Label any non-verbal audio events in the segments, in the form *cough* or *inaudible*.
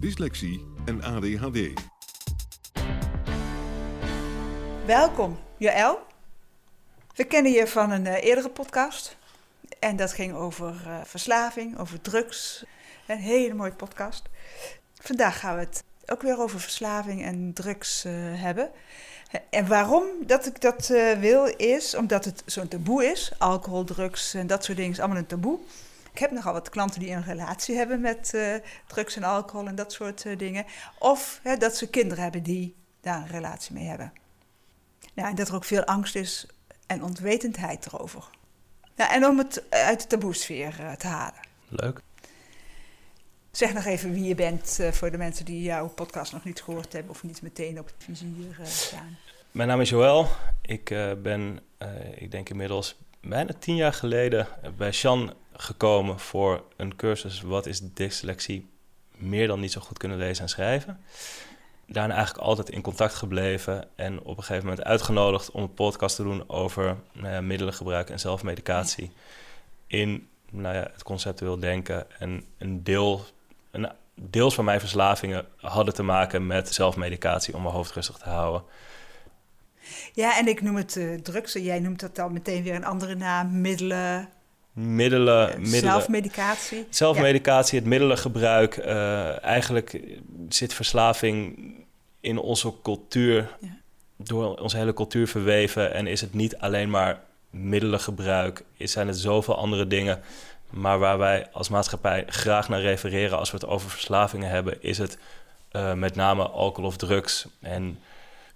dyslexie en ADHD. Welkom, Joël. We kennen je van een eh, eerdere podcast. En dat ging over eh, verslaving, over drugs. Een hele mooie podcast. Vandaag gaan we het ook weer over verslaving en drugs eh, hebben. En waarom dat ik dat wil is omdat het zo'n taboe is. Alcohol, drugs en dat soort dingen is allemaal een taboe. Ik heb nogal wat klanten die een relatie hebben met drugs en alcohol en dat soort dingen. Of dat ze kinderen hebben die daar een relatie mee hebben. Nou, en dat er ook veel angst is en onwetendheid erover. Ja, en om het uit de taboesfeer uh, te halen. Leuk. Zeg nog even wie je bent voor de mensen die jouw podcast nog niet gehoord hebben of niet meteen op het vizier staan. Mijn naam is Joël. Ik ben, ik denk inmiddels bijna tien jaar geleden bij Sjan gekomen voor een cursus Wat is dyslexie? Meer dan niet zo goed kunnen lezen en schrijven daarna eigenlijk altijd in contact gebleven. En op een gegeven moment uitgenodigd om een podcast te doen over nou middelengebruik en zelfmedicatie. In nou ja, het conceptueel denken. En een deel, een, deels van mijn verslavingen hadden te maken met zelfmedicatie om mijn hoofd rustig te houden. Ja, en ik noem het uh, drugs. Jij noemt dat dan meteen weer een andere naam. Middelen, middelen, uh, middelen. Zelfmedicatie. Zelfmedicatie, het middelengebruik. Uh, eigenlijk zit verslaving in onze cultuur, ja. door onze hele cultuur verweven. En is het niet alleen maar middelengebruik, zijn het zoveel andere dingen. Maar waar wij als maatschappij graag naar refereren als we het over verslavingen hebben, is het uh, met name alcohol of drugs. En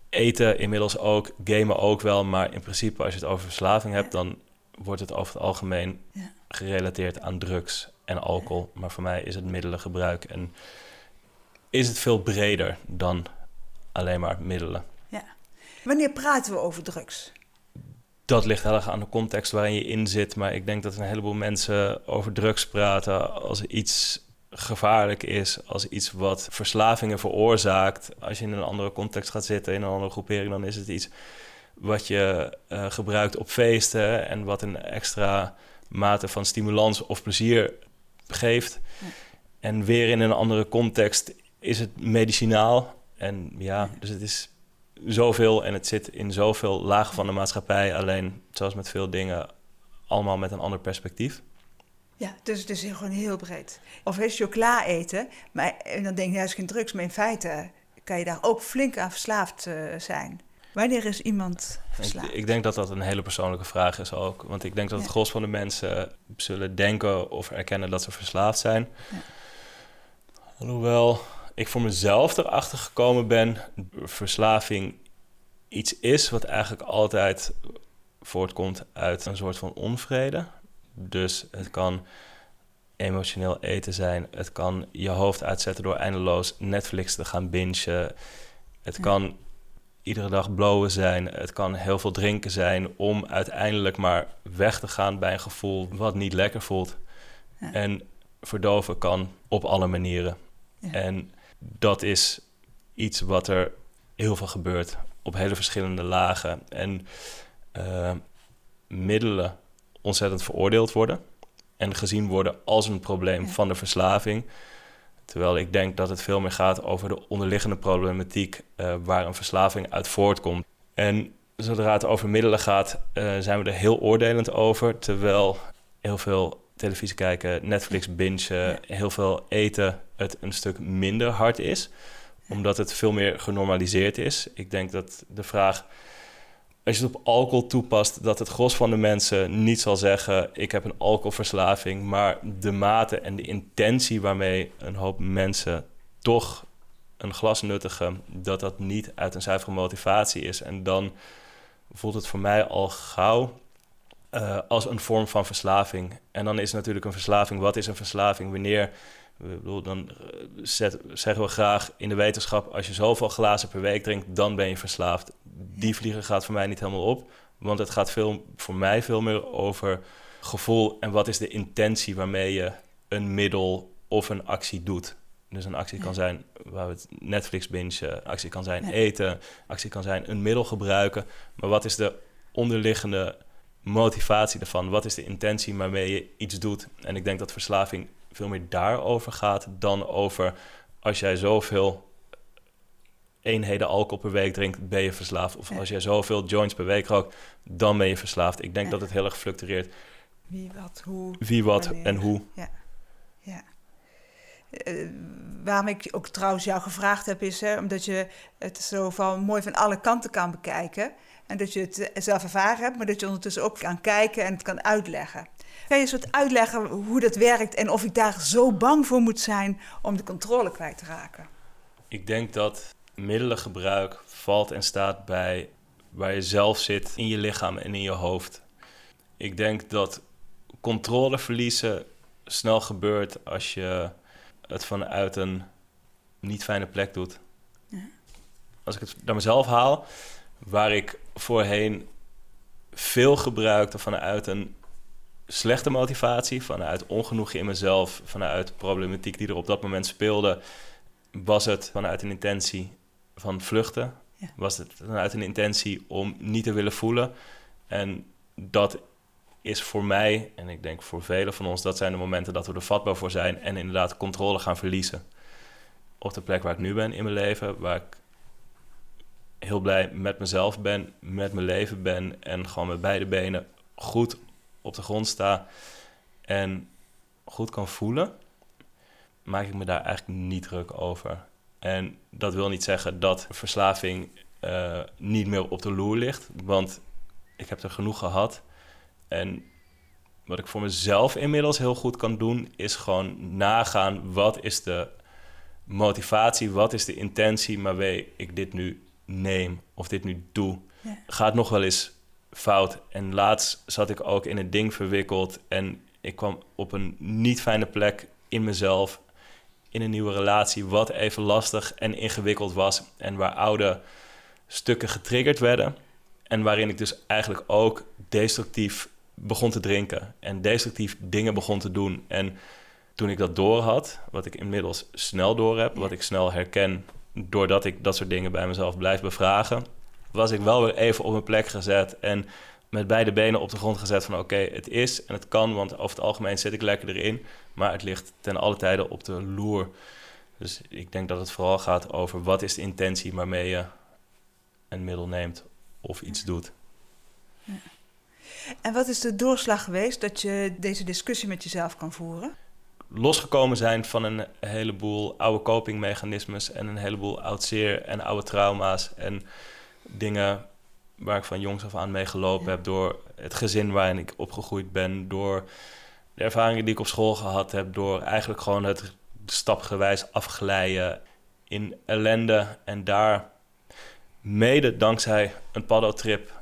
eten inmiddels ook, gamen ook wel. Maar in principe, als je het over verslaving hebt, dan wordt het over het algemeen ja. gerelateerd aan drugs en alcohol. Maar voor mij is het middelengebruik en is het veel breder dan alleen maar middelen. Ja. Wanneer praten we over drugs? Dat ligt heel erg aan de context waarin je in zit. Maar ik denk dat een heleboel mensen over drugs praten als iets gevaarlijk is, als iets wat verslavingen veroorzaakt. Als je in een andere context gaat zitten, in een andere groepering, dan is het iets wat je uh, gebruikt op feesten en wat een extra mate van stimulans of plezier geeft. Ja. En weer in een andere context is het medicinaal en ja, dus het is zoveel en het zit in zoveel lagen van de maatschappij. Alleen, zoals met veel dingen, allemaal met een ander perspectief. Ja, dus het is gewoon heel breed. Of is chocola eten, maar en dan denk je, ja, is geen drugs. Maar in feite kan je daar ook flink aan verslaafd uh, zijn. Wanneer is iemand verslaafd? Ik, ik, denk dat dat een hele persoonlijke vraag is ook. Want ik denk dat het gros van de mensen zullen denken of erkennen dat ze verslaafd zijn. Ja. Alhoewel, ik voor mezelf erachter gekomen ben, verslaving iets is wat eigenlijk altijd voortkomt uit een soort van onvrede. Dus het kan emotioneel eten zijn. Het kan je hoofd uitzetten door eindeloos Netflix te gaan bingen. Het kan iedere dag blowen zijn. Het kan heel veel drinken zijn om uiteindelijk maar weg te gaan bij een gevoel wat niet lekker voelt. Ja. En verdoven kan op alle manieren. Ja. En dat is iets wat er heel veel gebeurt op hele verschillende lagen. En uh, middelen ontzettend veroordeeld worden en gezien worden als een probleem ja. van de verslaving. Terwijl ik denk dat het veel meer gaat over de onderliggende problematiek uh, waar een verslaving uit voortkomt. En zodra het over middelen gaat, uh, zijn we er heel oordelend over. Terwijl heel veel televisie kijken, Netflix bingen, heel veel eten het een stuk minder hard is. Omdat het veel meer genormaliseerd is. Ik denk dat de vraag, als je het op alcohol toepast, dat het gros van de mensen niet zal zeggen: Ik heb een alcoholverslaving. Maar de mate en de intentie waarmee een hoop mensen toch een glas nuttigen, dat dat niet uit een zuivere motivatie is. En dan voelt het voor mij al gauw uh, als een vorm van verslaving. En dan is natuurlijk een verslaving, wat is een verslaving? Wanneer, bedoel, dan eh, zet, zeggen we graag in de wetenschap, als je zoveel glazen per week drinkt, dan ben je verslaafd. Die vliegen gaat voor mij niet helemaal op, want het gaat veel, voor mij veel meer over gevoel en wat is de intentie waarmee je een middel of een actie doet. Dus een actie kan zijn, waar we het Netflix bingen, actie kan zijn eten, actie kan zijn een middel gebruiken. Maar wat is de onderliggende motivatie ervan? Wat is de intentie waarmee je iets doet? En ik denk dat verslaving veel meer daarover gaat dan over als jij zoveel eenheden alcohol per week drinkt, ben je verslaafd. Of als jij zoveel joints per week rookt, dan ben je verslaafd. Ik denk dat het heel erg fluctueert. Wie wat, hoe. Wie wat en hoe. Ja. ja. Uh, waarom ik ook trouwens jou gevraagd heb, is hè, omdat je het zo van mooi van alle kanten kan bekijken. En dat je het zelf ervaren hebt, maar dat je ondertussen ook kan kijken en het kan uitleggen. Kan je soort uitleggen hoe dat werkt en of ik daar zo bang voor moet zijn om de controle kwijt te raken? Ik denk dat middelengebruik valt en staat bij waar je zelf zit in je lichaam en in je hoofd. Ik denk dat controle verliezen snel gebeurt als je het vanuit een niet fijne plek doet. Ja. Als ik het naar mezelf haal, waar ik voorheen veel gebruikte vanuit een slechte motivatie, vanuit ongenoegen in mezelf, vanuit problematiek die er op dat moment speelde, was het vanuit een intentie van vluchten. Was het vanuit een intentie om niet te willen voelen. En dat is voor mij, en ik denk voor velen van ons, dat zijn de momenten dat we er vatbaar voor zijn en inderdaad controle gaan verliezen. Op de plek waar ik nu ben in mijn leven, waar ik heel blij met mezelf ben, met mijn leven ben en gewoon met beide benen goed op de grond sta en goed kan voelen, maak ik me daar eigenlijk niet druk over. En dat wil niet zeggen dat verslaving uh, niet meer op de loer ligt, want ik heb er genoeg gehad. En wat ik voor mezelf inmiddels heel goed kan doen, is gewoon nagaan wat is de motivatie, wat is de intentie waarmee ik dit nu neem of dit nu doe. Ja. Gaat nog wel eens fout. En laatst zat ik ook in een ding verwikkeld en ik kwam op een niet fijne plek in mezelf, in een nieuwe relatie, wat even lastig en ingewikkeld was en waar oude stukken getriggerd werden. En waarin ik dus eigenlijk ook destructief begon te drinken en destructief dingen begon te doen. En toen ik dat door had, wat ik inmiddels snel door heb, wat ik snel herken doordat ik dat soort dingen bij mezelf blijf bevragen, was ik wel weer even op mijn plek gezet en met beide benen op de grond gezet van oké, het is en het kan, want over het algemeen zit ik lekker erin, maar het ligt ten alle tijde op de loer. Dus ik denk dat het vooral gaat over wat is de intentie waarmee je een middel neemt of iets doet. Ja. En wat is de doorslag geweest dat je deze discussie met jezelf kan voeren? losgekomen zijn van een heleboel oude copingmechanismes en een heleboel oud zeer en oude trauma's en dingen waar ik van jongs af aan mee gelopen heb door het gezin waarin ik opgegroeid ben, door de ervaringen die ik op school gehad heb, door eigenlijk gewoon het stapgewijs afglijden in ellende en daar mede dankzij een paddeltrip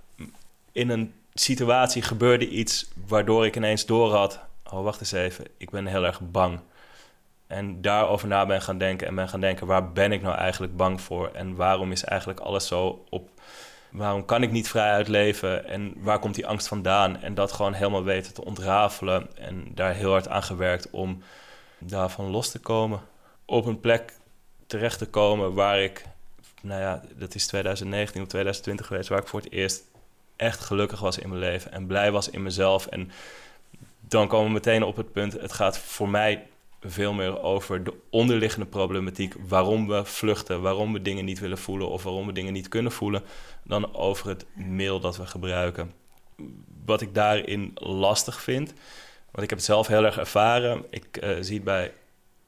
in een situatie gebeurde iets waardoor ik ineens door had oh wacht eens even, ik ben heel erg bang. En daarover na ben gaan denken en ben gaan denken, waar ben ik nou eigenlijk bang voor? En waarom is eigenlijk alles zo op... Waarom kan ik niet vrij uitleven en waar komt die angst vandaan? En dat gewoon helemaal weten te ontrafelen en daar heel hard aan gewerkt om daarvan los te komen. Op een plek terecht te komen waar ik, nou ja, dat is 2019 of 2020 geweest, waar ik voor het eerst echt gelukkig was in mijn leven en blij was in mezelf en dan komen we meteen op het punt, het gaat voor mij veel meer over de onderliggende problematiek, waarom we vluchten, waarom we dingen niet willen voelen of waarom we dingen niet kunnen voelen, dan over het middel dat we gebruiken. Wat ik daarin lastig vind, want ik heb het zelf heel erg ervaren, ik uh, zie het bij,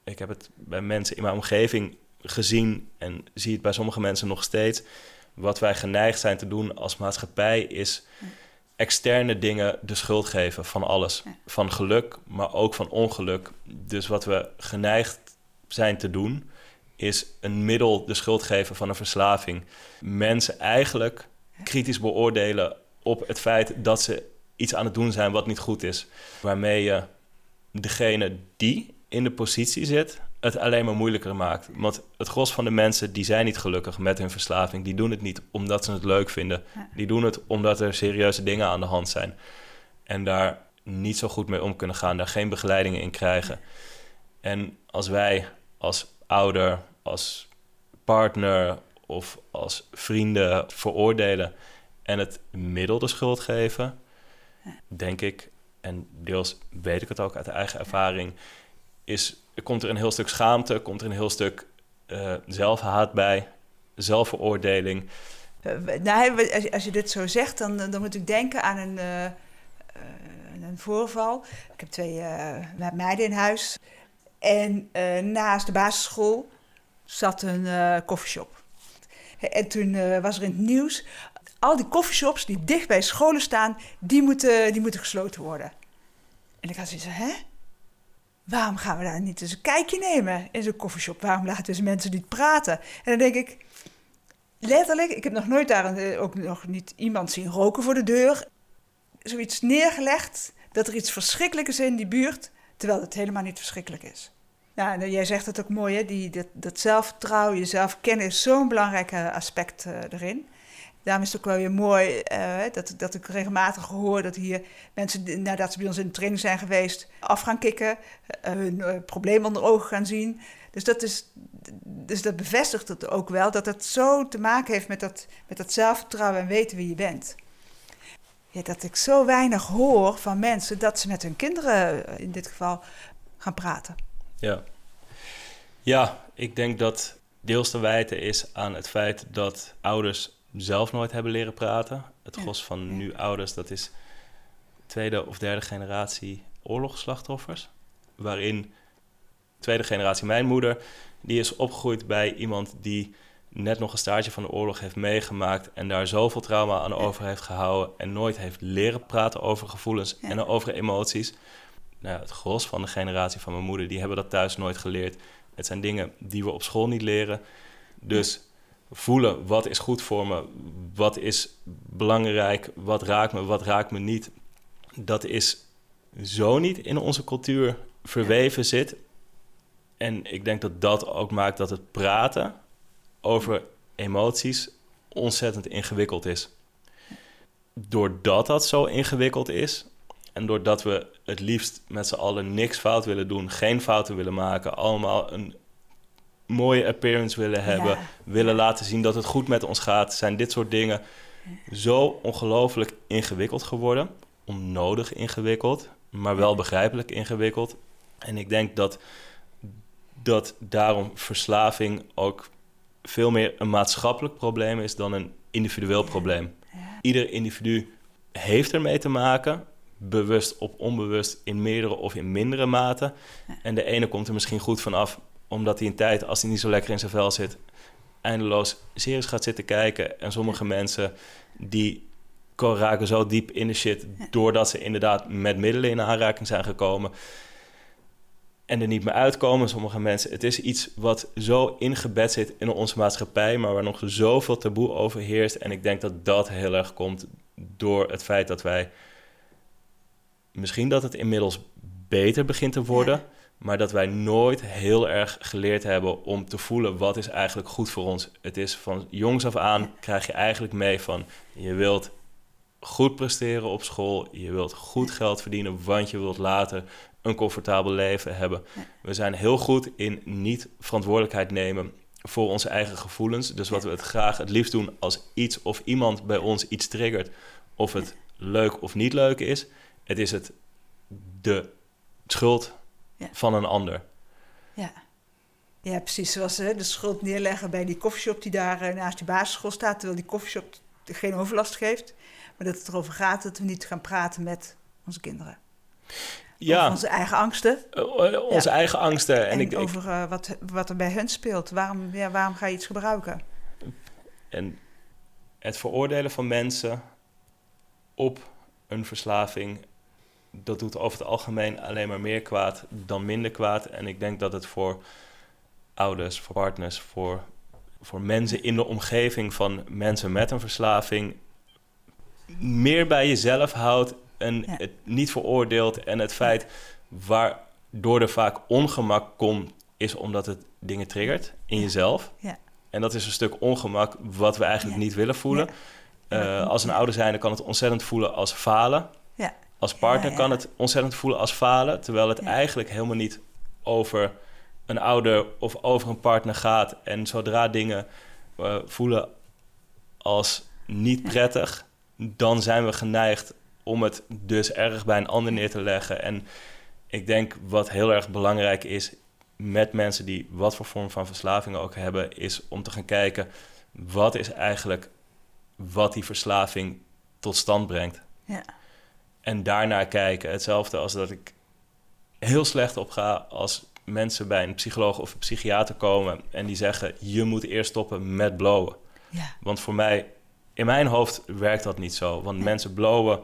ik heb het bij mensen in mijn omgeving gezien en zie het bij sommige mensen nog steeds. Wat wij geneigd zijn te doen als maatschappij is externe dingen de schuld geven van alles. Van geluk, maar ook van ongeluk. Dus wat we geneigd zijn te doen, is een middel de schuld geven van een verslaving. Mensen eigenlijk kritisch beoordelen op het feit dat ze iets aan het doen zijn wat niet goed is. Waarmee je degene die in de positie zit, het alleen maar moeilijker maakt. Want het gros van de mensen die zijn niet gelukkig met hun verslaving. Die doen het niet omdat ze het leuk vinden. Die doen het omdat er serieuze dingen aan de hand zijn. En daar niet zo goed mee om kunnen gaan, daar geen begeleidingen in krijgen. En als wij als ouder, als partner of als vrienden veroordelen en het middel de schuld geven, denk ik, en deels weet ik het ook uit eigen ervaring, is, komt er een heel stuk schaamte, komt er een heel stuk uh, zelfhaat bij, zelfveroordeling. Uh, nou, als je dit zo zegt, dan, dan moet ik denken aan een, uh, een voorval. Ik heb twee meiden in huis. En naast de basisschool zat een koffieshop. En toen was er in het nieuws... al die koffieshops die dicht bij scholen staan... die moeten, die moeten gesloten worden. En ik had zoiets hè? Waarom gaan we daar niet eens een kijkje nemen in zo'n koffieshop? Waarom laten we mensen niet praten? En dan denk ik, letterlijk, ik heb nog nooit daar een, ook nog niet iemand zien roken voor de deur. Zoiets neergelegd dat er iets verschrikkelijks is in die buurt, terwijl het helemaal niet verschrikkelijk is. Ja, en jij zegt het ook mooi, hè? Die, dat, zelfvertrouwen, jezelf kennen is zo'n belangrijk aspect uh, erin. Daarom is het ook wel weer mooi uh, dat, dat ik regelmatig hoor dat hier mensen, nadat ze bij ons in de training zijn geweest, af gaan kicken, uh, hun uh, probleem onder ogen gaan zien. Dus dat, is, dus dat bevestigt het ook wel, dat het zo te maken heeft met dat, met dat zelfvertrouwen en weten wie je bent. Ja, dat ik zo weinig hoor van mensen dat ze met hun kinderen in dit geval gaan praten. Ja, ja ik denk dat deels te wijten is aan het feit dat ouders zelf nooit hebben leren praten. Het gros van nu ouders, dat is tweede of derde generatie oorlogsslachtoffers. Waarin tweede generatie mijn moeder, die is opgegroeid bij iemand die net nog een staartje van de oorlog heeft meegemaakt en daar zoveel trauma aan over heeft gehouden en nooit heeft leren praten over gevoelens en over emoties. Nou, het gros van de generatie van mijn moeder, die hebben dat thuis nooit geleerd. Het zijn dingen die we op school niet leren. Dus voelen wat is goed voor me, wat is belangrijk, wat raakt me, wat raakt me niet. Dat is zo niet in onze cultuur verweven zit. En ik denk dat dat ook maakt dat het praten over emoties ontzettend ingewikkeld is. Doordat dat zo ingewikkeld is en doordat we het liefst met z'n allen niks fout willen doen, geen fouten willen maken, allemaal een mooie appearance willen hebben, willen laten zien dat het goed met ons gaat, zijn dit soort dingen zo ongelooflijk ingewikkeld geworden. Onnodig ingewikkeld, maar wel begrijpelijk ingewikkeld. En ik denk dat, dat daarom verslaving ook veel meer een maatschappelijk probleem is dan een individueel probleem. Ieder individu heeft ermee te maken, bewust of onbewust, in meerdere of in mindere mate. En de ene komt er misschien goed vanaf omdat hij een tijd, als hij niet zo lekker in zijn vel zit, eindeloos series gaat zitten kijken. En sommige mensen die raken zo diep in de shit... doordat ze inderdaad met middelen in aanraking zijn gekomen... en er niet meer uitkomen. Sommige mensen... Het is iets wat zo ingebed zit in onze maatschappij... maar waar nog zoveel taboe over heerst. En ik denk dat dat heel erg komt door het feit dat wij... misschien dat het inmiddels beter begint te worden... Maar dat wij nooit heel erg geleerd hebben om te voelen wat is eigenlijk goed voor ons. Het is van jongs af aan krijg je eigenlijk mee van je wilt goed presteren op school, je wilt goed geld verdienen, want je wilt later een comfortabel leven hebben. We zijn heel goed in niet verantwoordelijkheid nemen voor onze eigen gevoelens. Dus wat we het graag het liefst doen als iets of iemand bij ons iets triggert, of het leuk of niet leuk is, het is het de schuld van een ander. Ja. Ja, precies. Zoals hè, de schuld neerleggen bij die koffieshop die daar eh, naast die basisschool staat, terwijl die koffieshop geen overlast geeft. Maar dat het erover gaat dat we niet gaan praten met onze kinderen. Ja. Over onze eigen angsten. Eh, eh, onze Ja. eigen angsten. En, En, ik, over wat, wat er bij hun speelt. Waarom, ja, waarom ga je iets gebruiken? en het veroordelen van mensen op een verslaving, dat doet over het algemeen alleen maar meer kwaad dan minder kwaad. En ik denk dat het voor ouders, voor partners, voor, voor mensen in de omgeving van mensen met een verslaving meer bij jezelf houdt en Ja. het niet veroordeelt. En het feit waardoor er vaak ongemak komt, is omdat het dingen triggert in Ja. jezelf. Ja. En dat is een stuk ongemak wat we eigenlijk niet willen voelen. Eh, als een ouder zijnde kan het ontzettend voelen als falen. Ja. Als partner Ja, kan het ontzettend voelen als falen, terwijl het eigenlijk helemaal niet over een ouder of over een partner gaat. En zodra dingen eh, voelen als niet prettig, dan zijn we geneigd om het dus erg bij een ander neer te leggen. En ik denk wat heel erg belangrijk is met mensen die wat voor vorm van verslaving ook hebben, is om te gaan kijken wat is eigenlijk wat die verslaving tot stand brengt. Ja. En daarnaar kijken. Hetzelfde als dat ik heel slecht op ga als mensen bij een psycholoog of een psychiater komen en die zeggen: je moet eerst stoppen met blowen. Ja. Want voor mij, in mijn hoofd werkt dat niet zo. Want Nee. mensen blowen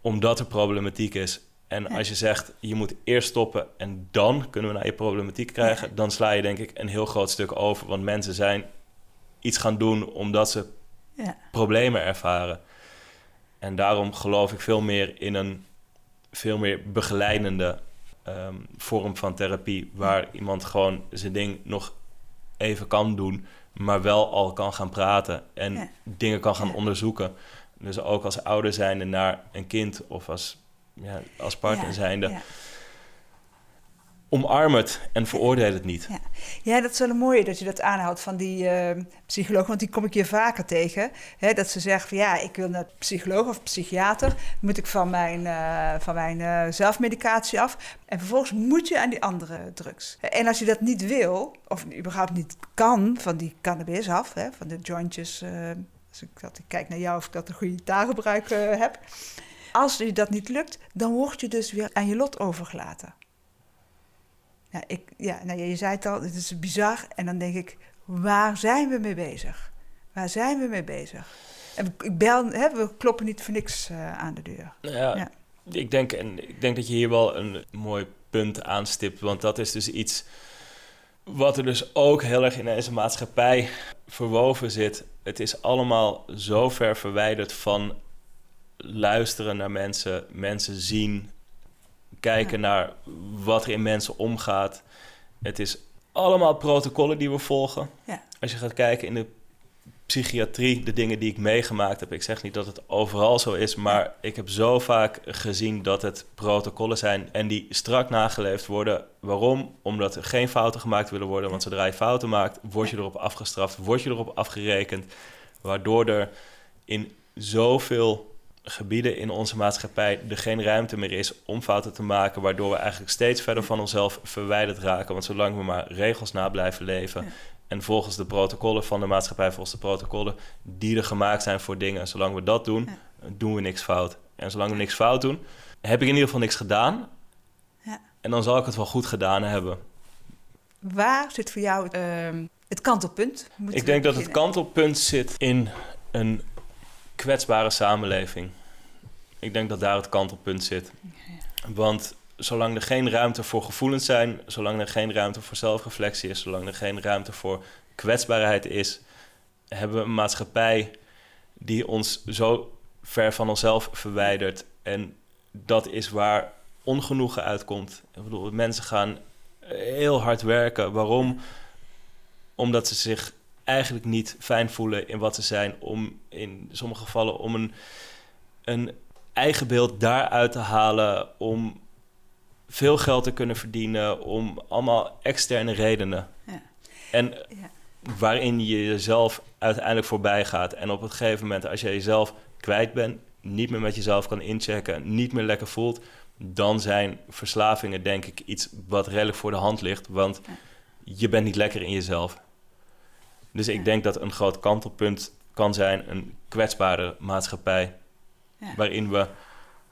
omdat er problematiek is. En Nee. als je zegt, je moet eerst stoppen en dan kunnen we naar je problematiek krijgen, dan sla je denk ik een heel groot stuk over. Want mensen zijn iets gaan doen omdat ze Ja. problemen ervaren. En daarom geloof ik veel meer in een veel meer begeleidende ehm, vorm van therapie, waar iemand gewoon zijn ding nog even kan doen, maar wel al kan gaan praten en Ja. dingen kan gaan Ja. onderzoeken. Dus ook als ouder zijnde naar een kind of als, ja, als partner zijnde. Omarm het en veroordeel het niet. Ja. Ja, dat is wel een mooie dat je dat aanhoudt van die eh, psycholoog, want die kom ik hier vaker tegen. Hè, dat ze zeggen van ja, ik wil naar psycholoog of psychiater, moet ik van mijn, eh, van mijn eh, zelfmedicatie af. En vervolgens moet je aan die andere drugs. En als je dat niet wil, of überhaupt niet kan van die cannabis af, hè, van de jointjes, eh, als ik, dat, ik kijk naar jou of ik dat een goede taalgebruik heb. Als je dat niet lukt, dan word je dus weer aan je lot overgelaten. Ja, ik, ja nou, je zei het al, het is bizar. En dan denk ik, waar zijn we mee bezig? Waar zijn we mee bezig? En we- ik bel, hè, we kloppen niet voor niks eh, aan de deur. Nou Ja, Ja. Ik, denk, en ik denk dat je hier wel een mooi punt aanstipt. Want dat is dus iets wat er dus ook heel erg in deze maatschappij verwoven zit. Het is allemaal zo ver verwijderd van luisteren naar mensen, mensen zien, kijken naar wat er in mensen omgaat. Het is allemaal protocollen die we volgen. Ja. Als je gaat kijken in de psychiatrie, de dingen die ik meegemaakt heb. Ik zeg niet dat het overal zo is, maar ik heb zo vaak gezien dat het protocollen zijn en die strak nageleefd worden. Waarom? Omdat er geen fouten gemaakt willen worden. Want zodra je fouten maakt, word je erop afgestraft, word je erop afgerekend. Waardoor er in zoveel gebieden in onze maatschappij er geen ruimte meer is om fouten te maken, waardoor we eigenlijk steeds verder van onszelf verwijderd raken. Want zolang we maar regels na blijven leven Ja. en volgens de protocollen van de maatschappij, volgens de protocollen die er gemaakt zijn voor dingen, zolang we dat doen, doen we niks fout. En zolang we niks fout doen, heb ik in ieder geval niks gedaan. Ja. En dan zal ik het wel goed gedaan hebben. Waar zit voor jou ehm, het kantelpunt? Ik denk dat het kantelpunt zit in een kwetsbare samenleving. Ik denk dat daar het kantelpunt zit. Want zolang er geen ruimte voor gevoelens zijn, zolang er geen ruimte voor zelfreflectie is, zolang er geen ruimte voor kwetsbaarheid is, hebben we een maatschappij die ons zo ver van onszelf verwijdert. En dat is waar ongenoegen uitkomt. Ik bedoel, mensen gaan heel hard werken. Waarom? Omdat ze zich eigenlijk niet fijn voelen in wat ze zijn. Om in sommige gevallen om een, een eigen beeld daaruit te halen. Om veel geld te kunnen verdienen. Om allemaal externe redenen. Ja. En Ja. waarin je jezelf uiteindelijk voorbij gaat. En op een gegeven moment, als je jezelf kwijt bent, niet meer met jezelf kan inchecken, niet meer lekker voelt, dan zijn verslavingen denk ik iets wat redelijk voor de hand ligt. Want Ja. je bent niet lekker in jezelf. Dus ik Ja. denk dat een groot kantelpunt kan zijn een kwetsbare maatschappij. Ja. Waarin we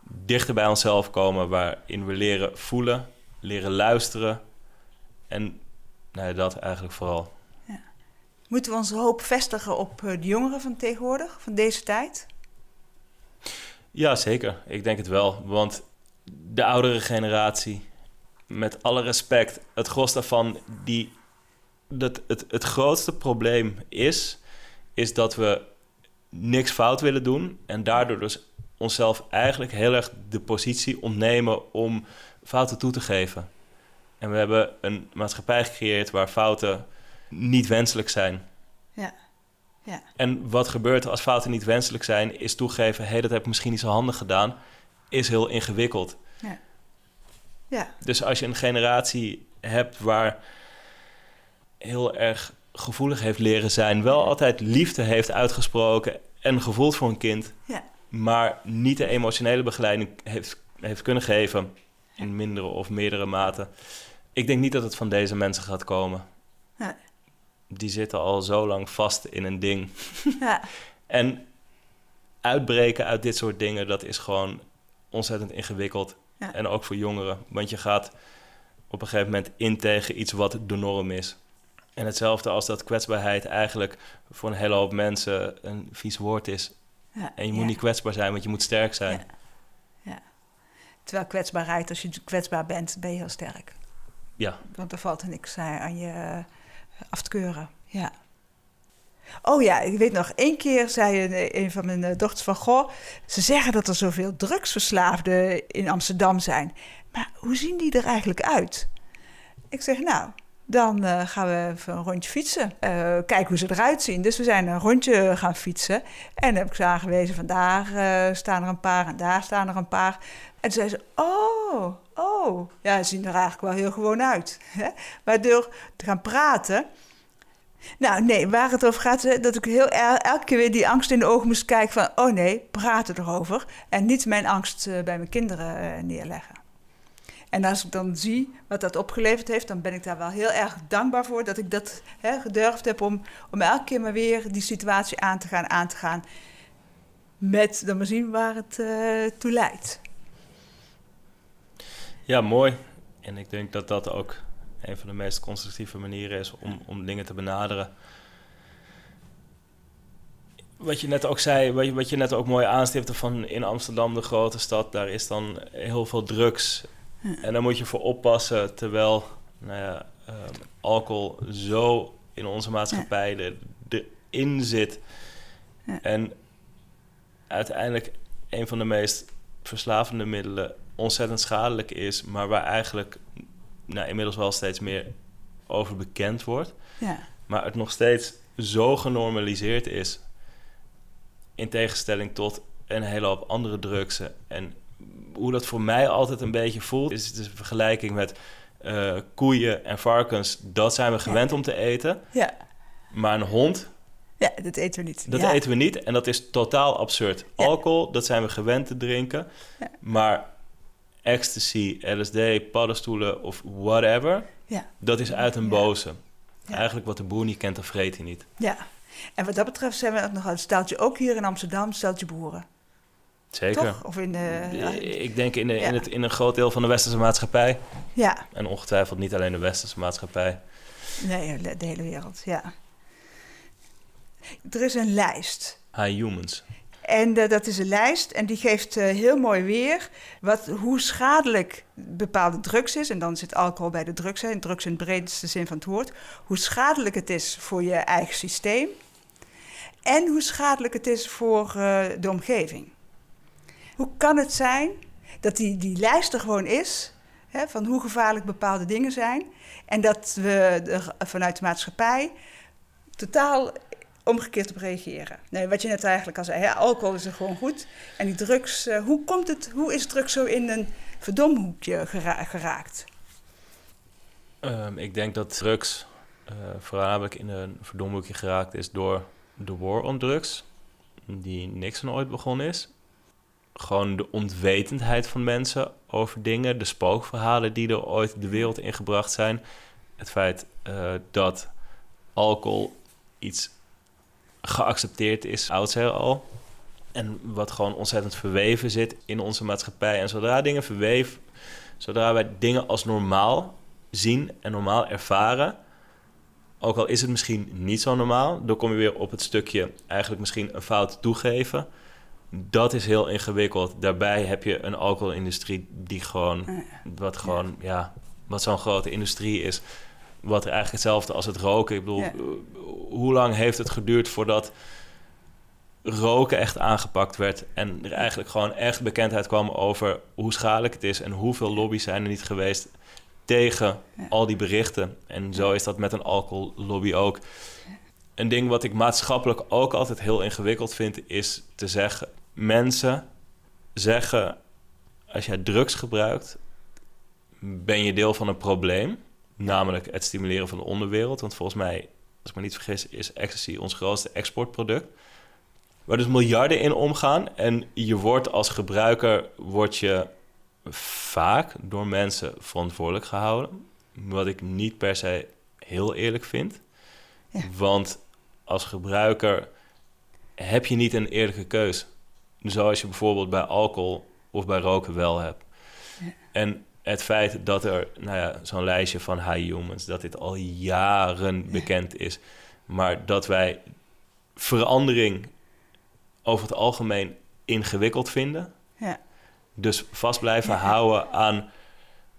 dichter bij onszelf komen, waarin we leren voelen, leren luisteren. En nou ja, dat eigenlijk vooral. Moeten we onze hoop vestigen op eh, de jongeren van tegenwoordig, van deze tijd? Ja, zeker. Ik denk het wel. Want de oudere generatie, met alle respect, het gros daarvan, die, dat het, het grootste probleem is, is dat we niks fout willen doen en daardoor dus onszelf eigenlijk heel erg de positie ontnemen om fouten toe te geven. En we hebben een maatschappij gecreëerd waar fouten niet wenselijk zijn. Ja. ja. En wat gebeurt er als fouten niet wenselijk zijn, is toegeven: hé, hey, dat heb ik misschien niet zo handig gedaan, is heel ingewikkeld. Ja. ja. Dus als je een generatie hebt waar heel erg gevoelig heeft leren zijn, wel altijd liefde heeft uitgesproken en gevoeld voor een kind, ja. maar niet de emotionele begeleiding heeft, heeft kunnen geven in mindere of meerdere mate. Ik denk niet dat het van deze mensen gaat komen. Ja. Die zitten al zo lang vast in een ding. *laughs* Ja. en uitbreken uit dit soort dingen, dat is gewoon ontzettend ingewikkeld. En ook voor jongeren. Want je gaat op een gegeven moment in tegen iets wat de norm is. En hetzelfde als dat kwetsbaarheid eigenlijk voor een hele hoop mensen een vies woord is. Ja. En je moet ja. niet kwetsbaar zijn, want je moet sterk zijn. Ja. ja. Terwijl kwetsbaarheid, als je kwetsbaar bent, ben je heel sterk. Ja. Want er valt er niks eh, aan je af te keuren. Ja. Oh ja, ik weet nog, één keer zei een, een van mijn eh, dochters van... Goh, ze zeggen dat er zoveel drugsverslaafden in Amsterdam zijn. Maar hoe zien die er eigenlijk uit? Ik zeg, nou, dan uh, gaan we even een rondje fietsen. Uh, kijken hoe ze eruit zien. Dus we zijn een rondje gaan fietsen. En heb ik ze aangewezen van daar uh, staan er een paar en daar staan er een paar. En toen zei ze, oh, oh. Ja, ze zien er eigenlijk wel heel gewoon uit. Hè? Maar te gaan praten... Nou, nee, waar het over gaat, dat ik heel elke keer weer die angst in de ogen moest kijken van... oh nee, praten erover. En niet mijn angst bij mijn kinderen neerleggen. En als ik dan zie wat dat opgeleverd heeft, dan ben ik daar wel heel erg dankbaar voor dat ik dat hè, gedurfd heb om, om elke keer maar weer die situatie aan te gaan, aan te gaan. Met dan maar zien waar het uh, toe leidt. Ja, mooi. En ik denk dat dat ook een van de meest constructieve manieren is om, om dingen te benaderen. Wat je net ook zei, wat je, wat je net ook mooi aanstipte van in Amsterdam, de grote stad, daar is dan heel veel drugs. Ja. En daar moet je voor oppassen, terwijl nou ja, um, alcohol zo in onze maatschappij ja. erin zit. En uiteindelijk een van de meest verslavende middelen ontzettend schadelijk is, maar waar eigenlijk nou, inmiddels wel steeds meer over bekend wordt. Ja. Maar het nog steeds zo genormaliseerd is, in tegenstelling tot een hele hoop andere drugsen. En hoe dat voor mij altijd een beetje voelt, is de vergelijking met uh, koeien en varkens. Dat zijn we gewend ja. om te eten. Ja. Maar een hond. Ja, dat eten we niet. Dat ja. eten we niet en dat is totaal absurd. Ja. Alcohol, dat zijn we gewend te drinken. Ja. Maar ecstasy, LSD, paddenstoelen of whatever, Ja. dat is uit een boze. Ja. Eigenlijk wat de boer niet kent, dat vreet hij niet. ja. En wat dat betreft zijn we ook nog een steltje, ook hier in Amsterdam, steltje boeren. Zeker. Toch? Of in de... ja. Ik denk in, de, Ja. in, het, in een groot deel van de westerse maatschappij. Ja, En ongetwijfeld niet alleen de westerse maatschappij. nee, de hele wereld, ja. Er is een lijst. High humans. En eh, dat is een lijst en die geeft eh, heel mooi weer wat, hoe schadelijk bepaalde drugs is. En dan zit alcohol bij de drugs, hè, drugs in de breedste zin van het woord. Hoe schadelijk het is voor je eigen systeem. En hoe schadelijk het is voor eh, de omgeving. Hoe kan het zijn dat die, die lijst er gewoon is, hè, van hoe gevaarlijk bepaalde dingen zijn. En dat we er vanuit de maatschappij totaal omgekeerd op reageren. Nee, wat je net eigenlijk al zei, hè, alcohol is er gewoon goed. En die drugs, eh, hoe komt het, hoe is drugs zo in een verdomhoekje gera- geraakt? Ehm, ik denk dat drugs eh, voornamelijk in een verdomhoekje geraakt is door de war on drugs, die Nixon ooit begonnen is. Gewoon de onwetendheid van mensen over dingen, de spookverhalen die er ooit de wereld ingebracht zijn. Het feit eh, dat alcohol iets geaccepteerd is, oudsher al. En wat gewoon ontzettend verweven zit in onze maatschappij. En zodra dingen verweven, zodra wij dingen als normaal zien en normaal ervaren, ook al is het misschien niet zo normaal, dan kom je weer op het stukje eigenlijk misschien een fout toegeven. Dat is heel ingewikkeld. Daarbij heb je een alcoholindustrie die gewoon, wat gewoon, ja, wat zo'n grote industrie is. Wat eigenlijk hetzelfde als het roken. Ik bedoel, hoe lang heeft het geduurd voordat roken echt aangepakt werd en er eigenlijk gewoon echt bekendheid kwam over hoe schadelijk het is en hoeveel lobby's zijn er niet geweest tegen al die berichten. En zo is dat met een alcohollobby ook. Een ding wat ik maatschappelijk ook altijd heel ingewikkeld vind, is te zeggen: mensen zeggen, als jij drugs gebruikt, ben je deel van een probleem. Namelijk het stimuleren van de onderwereld. Want volgens mij, als ik me niet vergis, is ecstasy ons grootste exportproduct. Waar dus miljarden in omgaan. En je wordt als gebruiker word je vaak door mensen verantwoordelijk gehouden. Wat ik niet per se heel eerlijk vind. Want als gebruiker heb je niet een eerlijke keus. Zoals je bijvoorbeeld bij alcohol of bij roken wel hebt. Ja. En het feit dat er nou ja, zo'n lijstje van high humans, dat dit al jaren bekend is, maar dat wij verandering over het algemeen ingewikkeld vinden. Ja. Dus vast blijven houden aan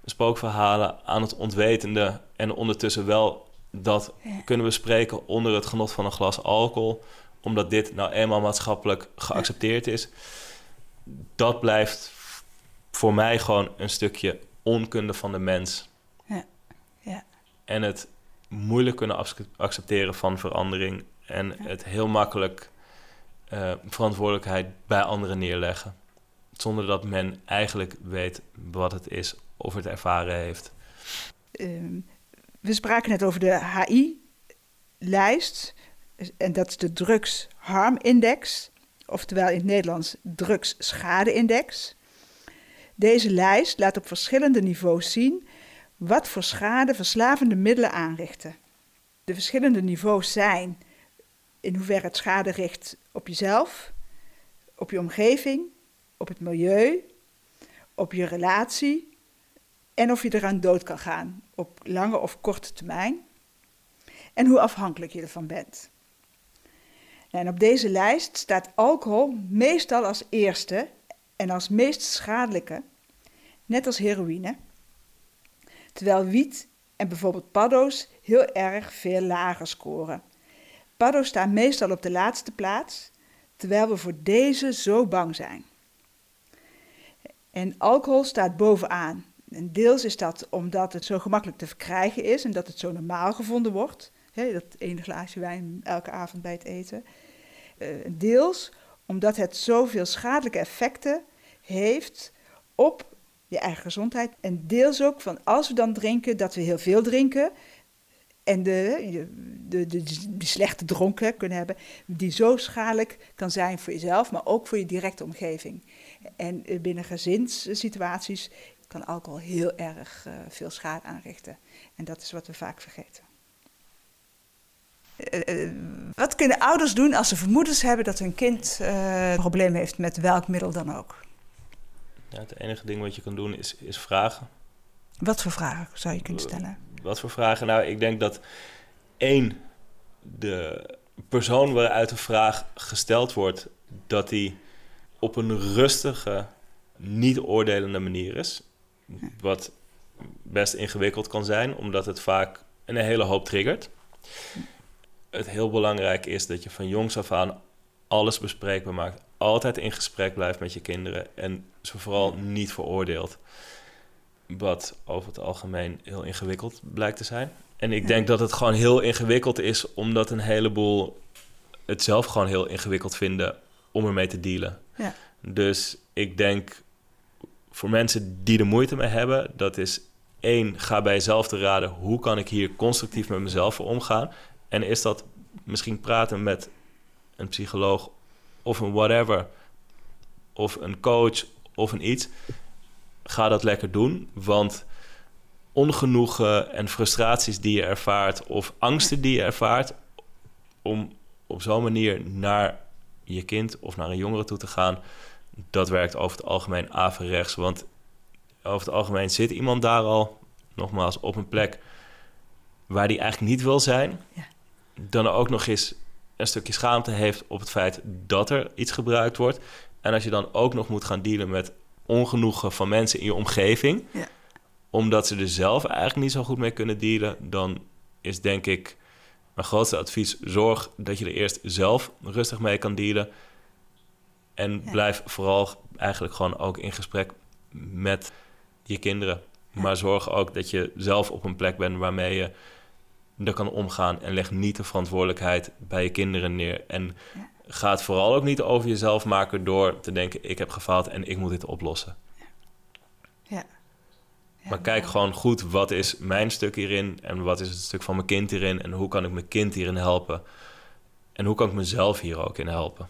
spookverhalen, aan het ontwetende en ondertussen wel dat kunnen we spreken onder het genot van een glas alcohol, omdat dit nou eenmaal maatschappelijk geaccepteerd is. Dat blijft voor mij gewoon een stukje onkunde van de mens. Ja. Ja. En het moeilijk kunnen accepteren van verandering en het heel makkelijk uh, verantwoordelijkheid bij anderen neerleggen. Zonder dat men eigenlijk weet wat het is of het ervaren heeft. Ehm, we spraken net over de HI-lijst. En dat is de Drugs Harm Index. Oftewel in het Nederlands Drugs Schade Index. Deze lijst laat op verschillende niveaus zien wat voor schade verslavende middelen aanrichten. De verschillende niveaus zijn in hoeverre het schade richt op jezelf, op je omgeving, op het milieu, op je relatie en of je eraan dood kan gaan op lange of korte termijn en hoe afhankelijk je ervan bent. En op deze lijst staat alcohol meestal als eerste en als meest schadelijke, net als heroïne, terwijl wiet en bijvoorbeeld paddo's heel erg veel lager scoren. Paddo's staan meestal op de laatste plaats, terwijl we voor deze zo bang zijn. En alcohol staat bovenaan. En deels is dat omdat het zo gemakkelijk te verkrijgen is en dat het zo normaal gevonden wordt. Dat ene glaasje wijn elke avond bij het eten. Uh, deels omdat het zoveel schadelijke effecten heeft op je eigen gezondheid. En deels ook van als we dan drinken, dat we heel veel drinken. En de, de, de, slechte dronken kunnen hebben, die zo schadelijk kan zijn voor jezelf, maar ook voor je directe omgeving. En eh, binnen gezinssituaties kan alcohol heel erg uh, veel schade aanrichten. En dat is wat we vaak vergeten. Uh, wat kunnen ouders doen als ze vermoedens hebben dat hun kind uh, een probleem heeft met welk middel dan ook? Ja, het enige ding wat je kan doen is, is vragen. Wat voor vragen zou je kunnen stellen? Wat voor vragen? Nou, ik denk dat één, de persoon waaruit de vraag gesteld wordt, dat die op een rustige, niet oordelende manier is. Wat best ingewikkeld kan zijn, omdat het vaak een hele hoop triggert. Het heel belangrijk is dat je van jongs af aan alles bespreekbaar maakt. Altijd in gesprek blijft met je kinderen en ze vooral niet veroordeelt. Wat over het algemeen heel ingewikkeld blijkt te zijn. En ik denk dat het gewoon heel ingewikkeld is, omdat een heleboel het zelf gewoon heel ingewikkeld vinden om ermee te dealen. Ja. Dus ik denk voor mensen die er moeite mee hebben, dat is één, ga bij jezelf te raden hoe kan ik hier constructief met mezelf voor omgaan. En is dat misschien praten met een psycholoog of een whatever, of een coach of een iets. Ga dat lekker doen, want ongenoegen en frustraties die je ervaart of angsten die je ervaart, om op zo'n manier naar je kind of naar een jongere toe te gaan, dat werkt over het algemeen averechts. Want over het algemeen zit iemand daar al, nogmaals, op een plek waar die eigenlijk niet wil zijn. Ja. Dan ook nog eens een stukje schaamte heeft op het feit dat er iets gebruikt wordt. En als je dan ook nog moet gaan dealen met ongenoegen van mensen in je omgeving, Ja. omdat ze er zelf eigenlijk niet zo goed mee kunnen dealen, dan is denk ik mijn grootste advies: zorg dat je er eerst zelf rustig mee kan dealen. En Ja. blijf vooral eigenlijk gewoon ook in gesprek met je kinderen. Maar zorg ook dat je zelf op een plek bent waarmee je er kan omgaan. En leg niet de verantwoordelijkheid bij je kinderen neer. En Ja. ga het vooral ook niet over jezelf maken door te denken: ik heb gefaald en ik moet dit oplossen. Ja. Ja, Maar kijk gewoon goed, wat is mijn stuk hierin en wat is het stuk van mijn kind hierin en hoe kan ik mijn kind hierin helpen en hoe kan ik mezelf hier ook in helpen.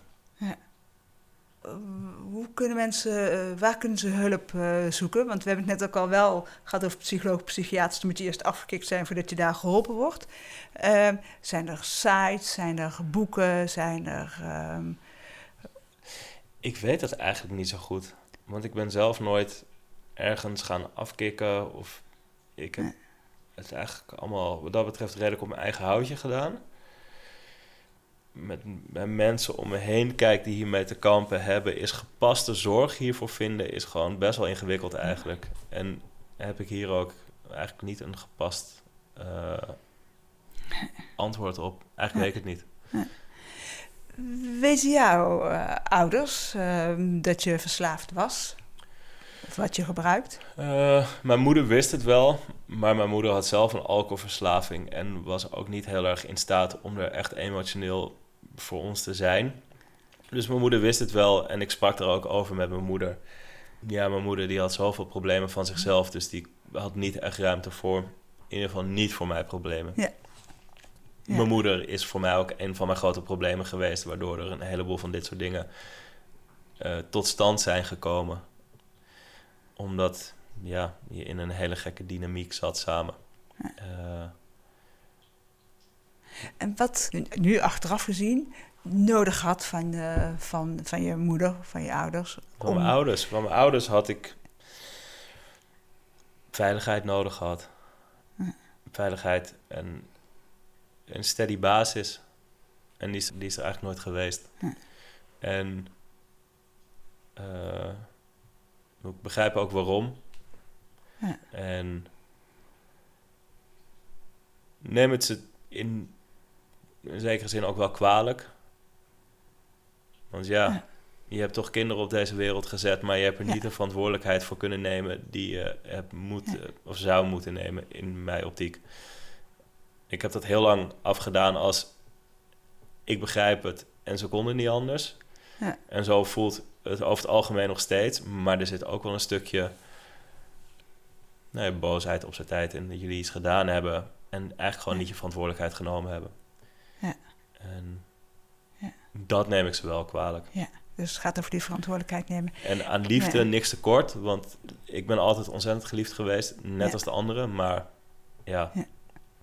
Hoe kunnen mensen, eh, waar kunnen ze hulp eh, zoeken? Want we hebben het net ook al wel gehad over psycholoog, psychiaters. Dan moet je eerst afgekikt zijn voordat je daar geholpen wordt. Ehm, zijn er sites, zijn er boeken, zijn er... ehm, Ik weet dat eigenlijk niet zo goed, want ik ben zelf nooit ergens gaan afkicken of ik heb Nee. het eigenlijk allemaal wat dat betreft redelijk op mijn eigen houtje gedaan. Met, met mensen om me heen kijk die hiermee te kampen hebben, is gepaste zorg hiervoor vinden, is gewoon best wel ingewikkeld eigenlijk. En heb ik hier ook eigenlijk niet een gepast eh, antwoord op. Eigenlijk weet ik het niet. weten jouw eh, ouders ehm, dat je verslaafd was? Of wat je gebruikt? Eh, mijn moeder wist het wel, maar mijn moeder had zelf een alcoholverslaving en was ook niet heel erg in staat om er echt emotioneel voor ons te zijn. Dus mijn moeder wist het wel en ik sprak er ook over met mijn moeder. Ja, mijn moeder die had zoveel problemen van zichzelf, dus die had niet echt ruimte voor, in ieder geval niet voor mij problemen. Ja. Ja. Mijn moeder is voor mij ook een van mijn grote problemen geweest, waardoor er een heleboel van dit soort dingen eh, tot stand zijn gekomen. Omdat ja, je in een hele gekke dynamiek zat samen. Eh, En wat nu achteraf gezien nodig had van, eh, van, van je moeder, van je ouders? Van mijn ouders. Van mijn ouders had ik veiligheid nodig gehad. Ja. Veiligheid en een steady basis. En die is, die is er eigenlijk nooit geweest. Ja. En eh, ik begrijp ook waarom. Ja. En neem het ze in, in zekere zin ook wel kwalijk. Want ja, je hebt toch kinderen op deze wereld gezet, maar je hebt er niet de verantwoordelijkheid voor kunnen nemen die je hebt moeten of zou moeten nemen in mijn optiek. Ik heb dat heel lang afgedaan als ik begrijp het en ze konden niet anders. Ja. En zo voelt het over het algemeen nog steeds, maar er zit ook wel een stukje nee, boosheid op zijn tijd in dat jullie iets gedaan hebben en eigenlijk gewoon niet je verantwoordelijkheid genomen hebben. Ja. En Ja. dat neem ik ze wel kwalijk. Dus het gaat over die verantwoordelijkheid nemen. En aan liefde Ja. niks tekort, want ik ben altijd ontzettend geliefd geweest, net Ja. als de anderen. Maar ja,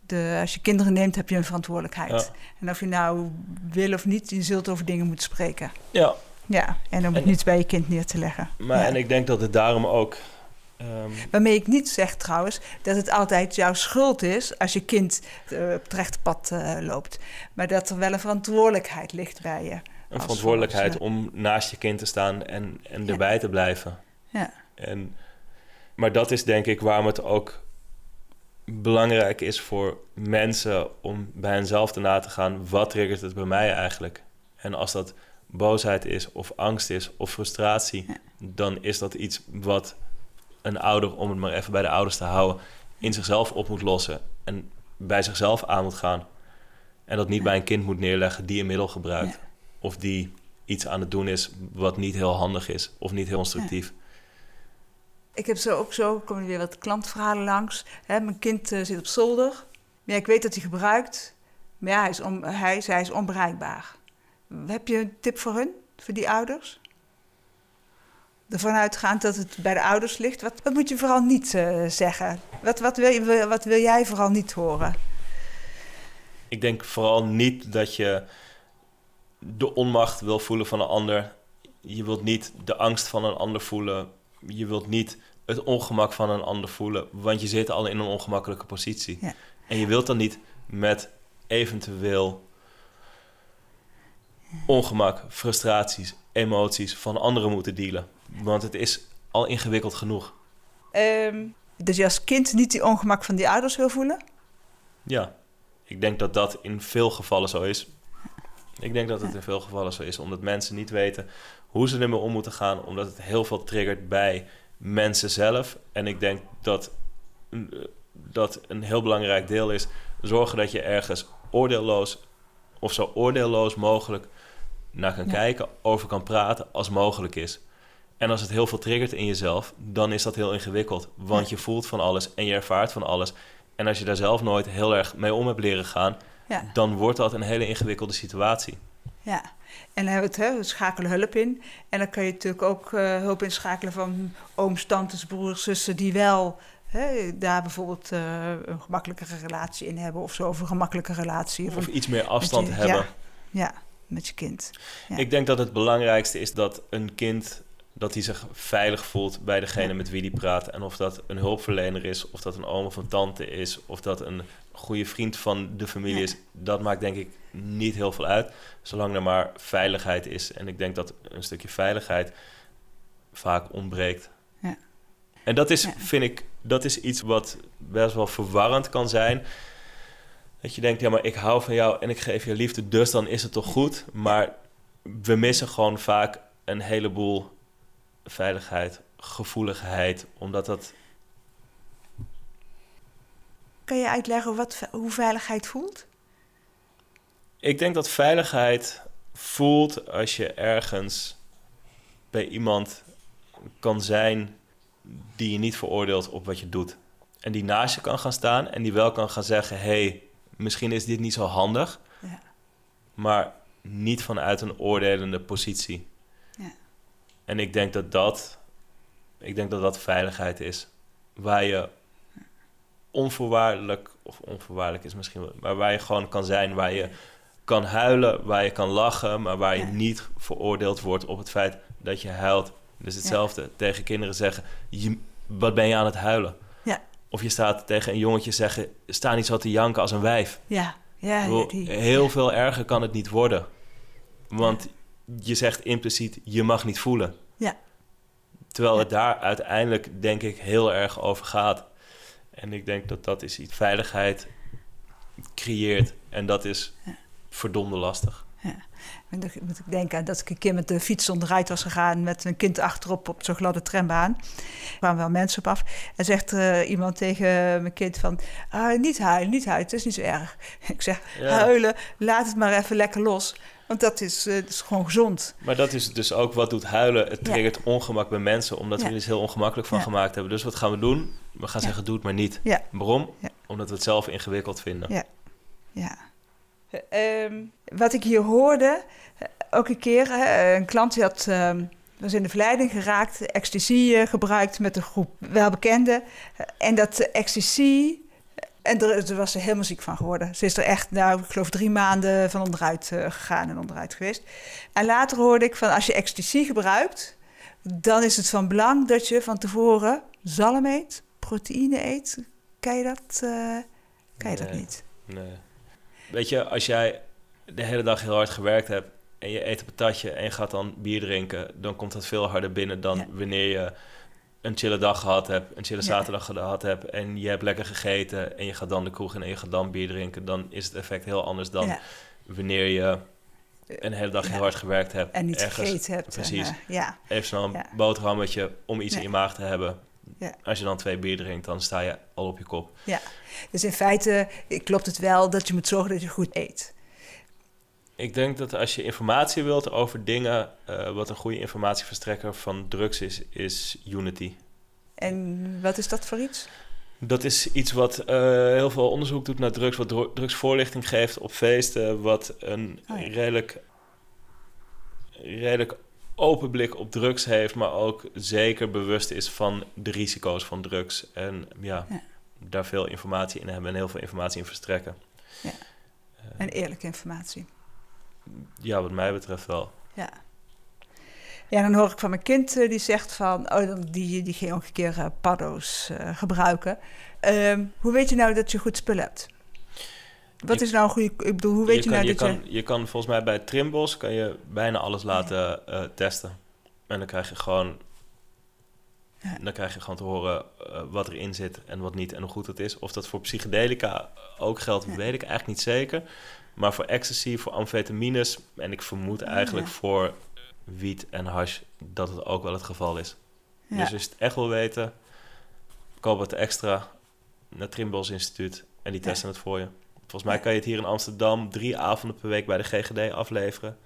De, als je kinderen neemt, heb je een verantwoordelijkheid. Ja. En of je nou wil of niet, je zult over dingen moeten spreken. ja Ja, en om het En- niet bij je kind neer te leggen. maar Ja. en ik denk dat het daarom ook. Ehm, Waarmee ik niet zeg trouwens dat het altijd jouw schuld is als je kind eh, op het rechte pad eh, loopt. Maar dat er wel een verantwoordelijkheid ligt bij je. een verantwoordelijkheid om naast je kind te staan en, en Ja. erbij te blijven. Ja. En, maar dat is denk ik waarom het ook belangrijk is voor mensen om bij henzelf te na te gaan. Wat triggert het bij mij eigenlijk? En als dat boosheid is of angst is of frustratie, Ja. dan is dat iets wat een ouder, om het maar even bij de ouders te houden, in zichzelf op moet lossen en bij zichzelf aan moet gaan. En dat niet bij een kind moet neerleggen die een middel gebruikt. Ja. Of die iets aan het doen is wat niet heel handig is of niet heel constructief. Ik heb zo ook zo, komen er weer wat klantverhalen langs. Hè, mijn kind eh, zit op zolder. Ja, ik weet dat hij gebruikt. Maar ja, hij is, on, hij, zij is onbereikbaar. Heb je een tip voor hun, voor die ouders? Ervan uitgaand dat het bij de ouders ligt. Wat, wat moet je vooral niet eh, zeggen? Wat, wat, wil je, wat wil jij vooral niet horen? Ik denk vooral niet dat je de onmacht wil voelen van een ander. Je wilt niet de angst van een ander voelen. Je wilt niet het ongemak van een ander voelen, want je zit al in een ongemakkelijke positie. Ja. En je wilt dan niet met eventueel ongemak, frustraties, emoties van anderen moeten dealen. Want het is al ingewikkeld genoeg. Ehm, dat je als kind niet die ongemak van die ouders wil voelen? Ja, ik denk dat dat in veel gevallen zo is. Ik denk dat het in veel gevallen zo is, omdat mensen niet weten hoe ze ermee om moeten gaan, omdat het heel veel triggert bij mensen zelf. En ik denk dat dat een heel belangrijk deel is zorgen dat je ergens oordeelloos of zo oordeelloos mogelijk naar kan Ja. kijken, over kan praten als mogelijk is. En als het heel veel triggert in jezelf, dan is dat heel ingewikkeld. Want je voelt van alles en je ervaart van alles. En als je daar zelf nooit heel erg mee om hebt leren gaan, Ja. dan wordt dat een hele ingewikkelde situatie. Ja, en dan hebben we het, hè, we schakelen hulp in. En dan kan je natuurlijk ook eh, hulp inschakelen van ooms, tantes, broers, zussen... die wel hè, daar bijvoorbeeld eh, een gemakkelijkere relatie in hebben... of zo, of een gemakkelijke relatie. Of iets meer afstand je- hebben. ja. ja, met je kind. Ja. Ik denk dat het belangrijkste is dat een kind dat hij zich veilig voelt bij degene met wie hij praat. En of dat een hulpverlener is, of dat een oom of een tante is, of dat een goede vriend van de familie Ja. is, dat maakt denk ik niet heel veel uit. Zolang er maar veiligheid is. En ik denk dat een stukje veiligheid vaak ontbreekt. Ja. En dat is, Ja. vind ik, dat is iets wat best wel verwarrend kan zijn. Dat je denkt, ja, maar ik hou van jou en ik geef je liefde, dus dan is het toch goed. Maar we missen gewoon vaak een heleboel veiligheid, gevoeligheid, omdat dat... Kan je uitleggen wat, hoe veiligheid voelt? Ik denk dat veiligheid voelt als je ergens bij iemand kan zijn die je niet veroordeelt op wat je doet. En die naast je kan gaan staan en die wel kan gaan zeggen: hey, misschien is dit niet zo handig, Ja. maar niet vanuit een oordelende positie. En ik denk dat dat, ik denk dat dat veiligheid is, waar je onvoorwaardelijk, of onvoorwaardelijk is misschien wel, maar waar je gewoon kan zijn, waar je kan huilen, waar je kan lachen, maar waar je Ja. niet veroordeeld wordt op het feit dat je huilt. Dus hetzelfde tegen kinderen zeggen: je, wat ben je aan het huilen? Ja. Of je staat tegen een jongetje zeggen: sta niet zo te janken als een wijf. Ja, ja, bedoel, heel veel erger kan het niet worden. Want je zegt impliciet: je mag niet voelen. Ja. Terwijl het daar uiteindelijk, denk ik, heel erg over gaat. En ik denk dat dat is iets veiligheid creëert. En dat is Ja. verdomde lastig. En dan moet ik denken aan dat ik een keer met de fiets onderuit was gegaan... met een kind achterop op zo'n gladde trambaan. Er kwamen wel mensen op af. En zegt eh, iemand tegen mijn kind van... Ah, niet huilen, niet huilen, het is niet zo erg. *laughs* Ik zeg, Ja. huilen, laat het maar even lekker los. Want dat is, eh, is gewoon gezond. Maar dat is dus ook wat doet huilen. Het Ja. triggert ongemak bij mensen, omdat we er iets heel ongemakkelijk van Ja. gemaakt hebben. Dus wat gaan we doen? We gaan zeggen: doe het maar niet. Ja. Waarom? Omdat we het zelf ingewikkeld vinden. Ja. Ja. Eh, ehm, wat ik hier hoorde, eh, ook een keer, een klant die had, ehm, was in de verleiding geraakt, ecstasy eh, gebruikt met een groep welbekenden. En dat ecstasy, en daar, daar was ze helemaal ziek van geworden. Ze is er echt, nou, ik geloof drie maanden van onderuit eh, gegaan en onderuit geweest. En later hoorde ik van, als je ecstasy gebruikt, dan is het van belang dat je van tevoren zalm eet, proteïne eet. Kan je dat, kan je dat niet? Nee. Weet je, als jij de hele dag heel hard gewerkt hebt en je eet een patatje en je gaat dan bier drinken, dan komt dat veel harder binnen dan Ja. wanneer je een chille dag gehad hebt, een chille Ja. zaterdag gehad hebt en je hebt lekker gegeten en je gaat dan de kroeg in en je gaat dan bier drinken, dan is het effect heel anders dan Ja. wanneer je een hele dag Ja. heel hard gewerkt hebt. En niet ergens gegeten hebt. precies. En, eh, ja, Even snel een Ja. boterhammetje om iets Ja. in je maag te hebben. Ja. Als je dan twee bier drinkt, dan sta je al op je kop. dus in feite klopt het wel dat je moet zorgen dat je goed eet. Ik denk dat als je informatie wilt over dingen, eh, wat een goede informatieverstrekker van drugs is, is Unity. En wat is dat voor iets? Dat is iets wat eh, heel veel onderzoek doet naar drugs, wat dro- drugsvoorlichting geeft op feesten, wat een Oh ja. redelijk, redelijk open blik op drugs heeft, maar ook zeker bewust is van de risico's van drugs. En ja, Ja. daar veel informatie in hebben en heel veel informatie in verstrekken. Ja. Eh, En eerlijke informatie. Ja, wat mij betreft wel. Ja. Ja, dan hoor ik van mijn kind eh, die zegt van, oh, dan- die, die ging ook een keer eh, paddo's eh, gebruiken. Ehm, hoe weet je nou dat je goed spul hebt? Wat Je- is nou een goede, ik bedoel, hoe weet je, kan, nou je, dat kan, je kan volgens mij bij Trimbos kan je bijna alles laten testen. En dan krijg je gewoon, Ja. dan krijg je gewoon te horen wat erin zit en wat niet en hoe goed het is. Of dat voor psychedelica ook geldt, Ja. weet ik eigenlijk niet zeker. Maar voor ecstasy, voor amfetamines en ik vermoed Ah, eigenlijk ja. voor wiet en hash dat het ook wel het geval is. Dus als je het echt wil weten, koop het extra naar Trimbos Instituut en die Ja. testen het voor je. Volgens mij kan je het hier in Amsterdam drie avonden per week bij de GGD afleveren.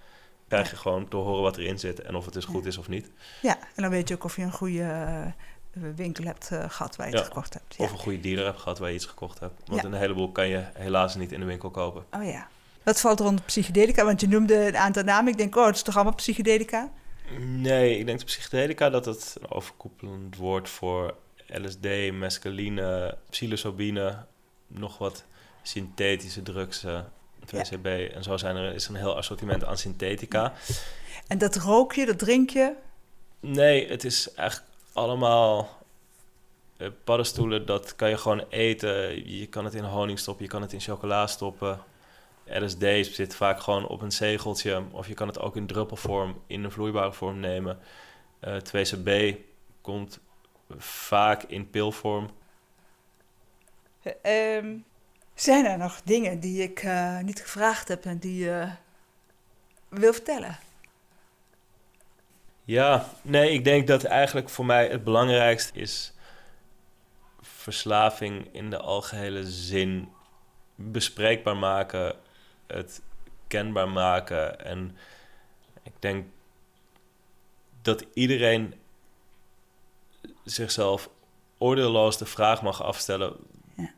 Krijg je gewoon te horen wat erin zit en of het dus goed is of niet. Ja, en dan weet je ook of je een goede eh, winkel hebt eh, gehad waar je het Ja. gekocht hebt. Ja. Of een goede dealer hebt gehad waar je iets gekocht hebt. Want Ja. een heleboel kan je helaas niet in de winkel kopen. Oh ja. Wat valt er onder psychedelica? Want je noemde een aantal namen. Ik denk, oh, het is toch allemaal psychedelica? Nee, ik denk de psychedelica dat het een overkoepelend woord voor LSD, mescaline, psilocybine, nog wat synthetische drugs, eh 2CB. En zo zijn er, is er een heel assortiment aan synthetica. En dat rook je, dat drink je. Nee, het is eigenlijk allemaal eh, paddenstoelen. Dat kan je gewoon eten. Je kan het in honing stoppen, je kan het in chocola stoppen. LSD zit vaak gewoon op een zegeltje. Of je kan het ook in druppelvorm, in een vloeibare vorm nemen. Eh 2CB komt vaak in pilvorm. Eh, ehm, zijn er nog dingen die ik eh, niet gevraagd heb en die je wil vertellen? Ja, nee, ik denk dat eigenlijk voor mij het belangrijkste is verslaving in de algehele zin bespreekbaar maken, het kenbaar maken. En ik denk dat iedereen zichzelf oordeelloos de vraag mag afstellen: Ja.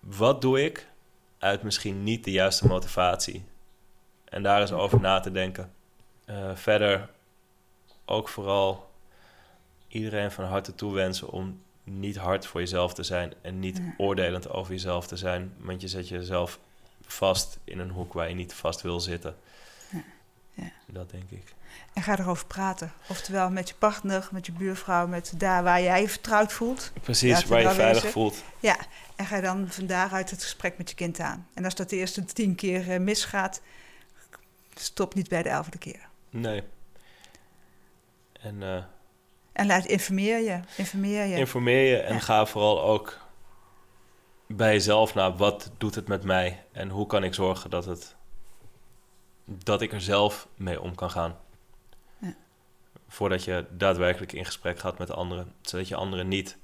wat doe ik uit misschien niet de juiste motivatie? En daar eens over na te denken. Eh, verder ook vooral iedereen van harte toewensen om niet hard voor jezelf te zijn en niet Ja. oordelend over jezelf te zijn. Want je zet jezelf vast in een hoek waar je niet vast wil zitten. Ja. Ja. Dat denk ik. En ga erover praten. Oftewel met je partner, met je buurvrouw, met daar waar jij je vertrouwd voelt. Precies, waar je veilig wezen. voelt. Ja, en ga dan van daaruit het gesprek met je kind aan. En als dat de eerste tien keer eh, misgaat, stop niet bij de elfde keer. Nee. En eh, En laat informeer je, informeer je. informeer je en Ja. ga vooral ook bij jezelf naar wat doet het met mij en hoe kan ik zorgen dat het dat ik er zelf mee om kan gaan. Ja. Voordat je daadwerkelijk in gesprek gaat met anderen, zodat je anderen niet,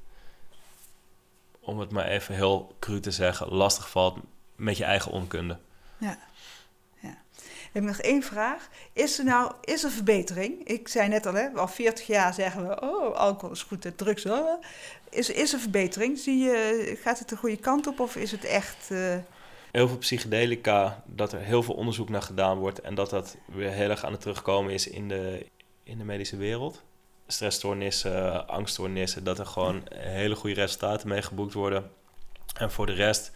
om het maar even heel cru te zeggen, lastig valt met je eigen onkunde. Ja. Ik heb nog één vraag. Is er nou is er verbetering? Ik zei net al, hè, al 40 jaar zeggen we, oh, alcohol is goed, en drugs. Is, is er verbetering? Zie je, gaat het de goede kant op of is het echt... eh, heel veel psychedelica, dat er heel veel onderzoek naar gedaan wordt en dat dat weer heel erg aan het terugkomen is in de, in de medische wereld. Stressstoornissen, angststoornissen, dat er gewoon hele goede resultaten mee geboekt worden. En voor de rest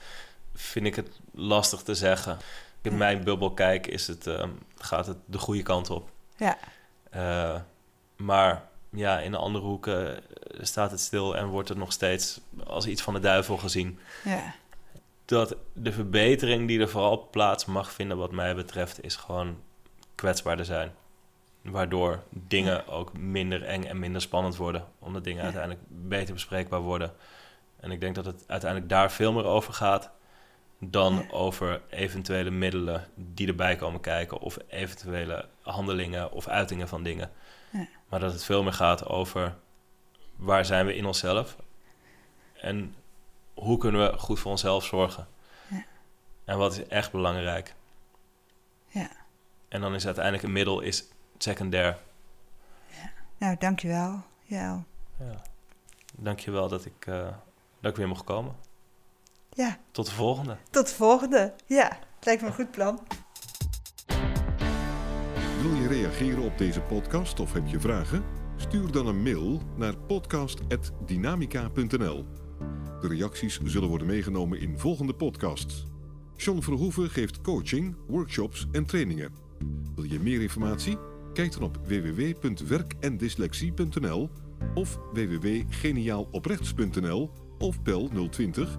vind ik het lastig te zeggen. In mijn bubbel kijk, is het, eh, gaat het de goede kant op. ja, Eh, maar ja, in de andere hoeken eh, staat het stil en wordt het nog steeds als iets van de duivel gezien ja, dat de verbetering die er vooral plaats mag vinden, wat mij betreft, is gewoon kwetsbaarder zijn. Waardoor dingen ook minder eng en minder spannend worden. Omdat dingen Ja. uiteindelijk beter bespreekbaar worden. En ik denk dat het uiteindelijk daar veel meer over gaat. Dan Ja. over eventuele middelen die erbij komen kijken. Of eventuele handelingen of uitingen van dingen. Ja. Maar dat het veel meer gaat over waar zijn we in onszelf. En hoe kunnen we goed voor onszelf zorgen? Ja. En wat is echt belangrijk? ja. En dan is uiteindelijk een middel is secundair. Nou, dankjewel. Ja, Ja. Dankjewel dat ik, eh, dat ik weer mocht komen. Ja, Tot de volgende. tot de volgende. Ja, het lijkt me een goed plan. Wil je reageren op deze podcast of heb je vragen? Stuur dan een mail naar podcast.dynamica.nl. De reacties zullen worden meegenomen in volgende podcasts. John Verhoeven geeft coaching, workshops en trainingen. Wil je meer informatie? Kijk dan op www.werkendyslexie.nl of www.geniaaloprechts.nl of bel 020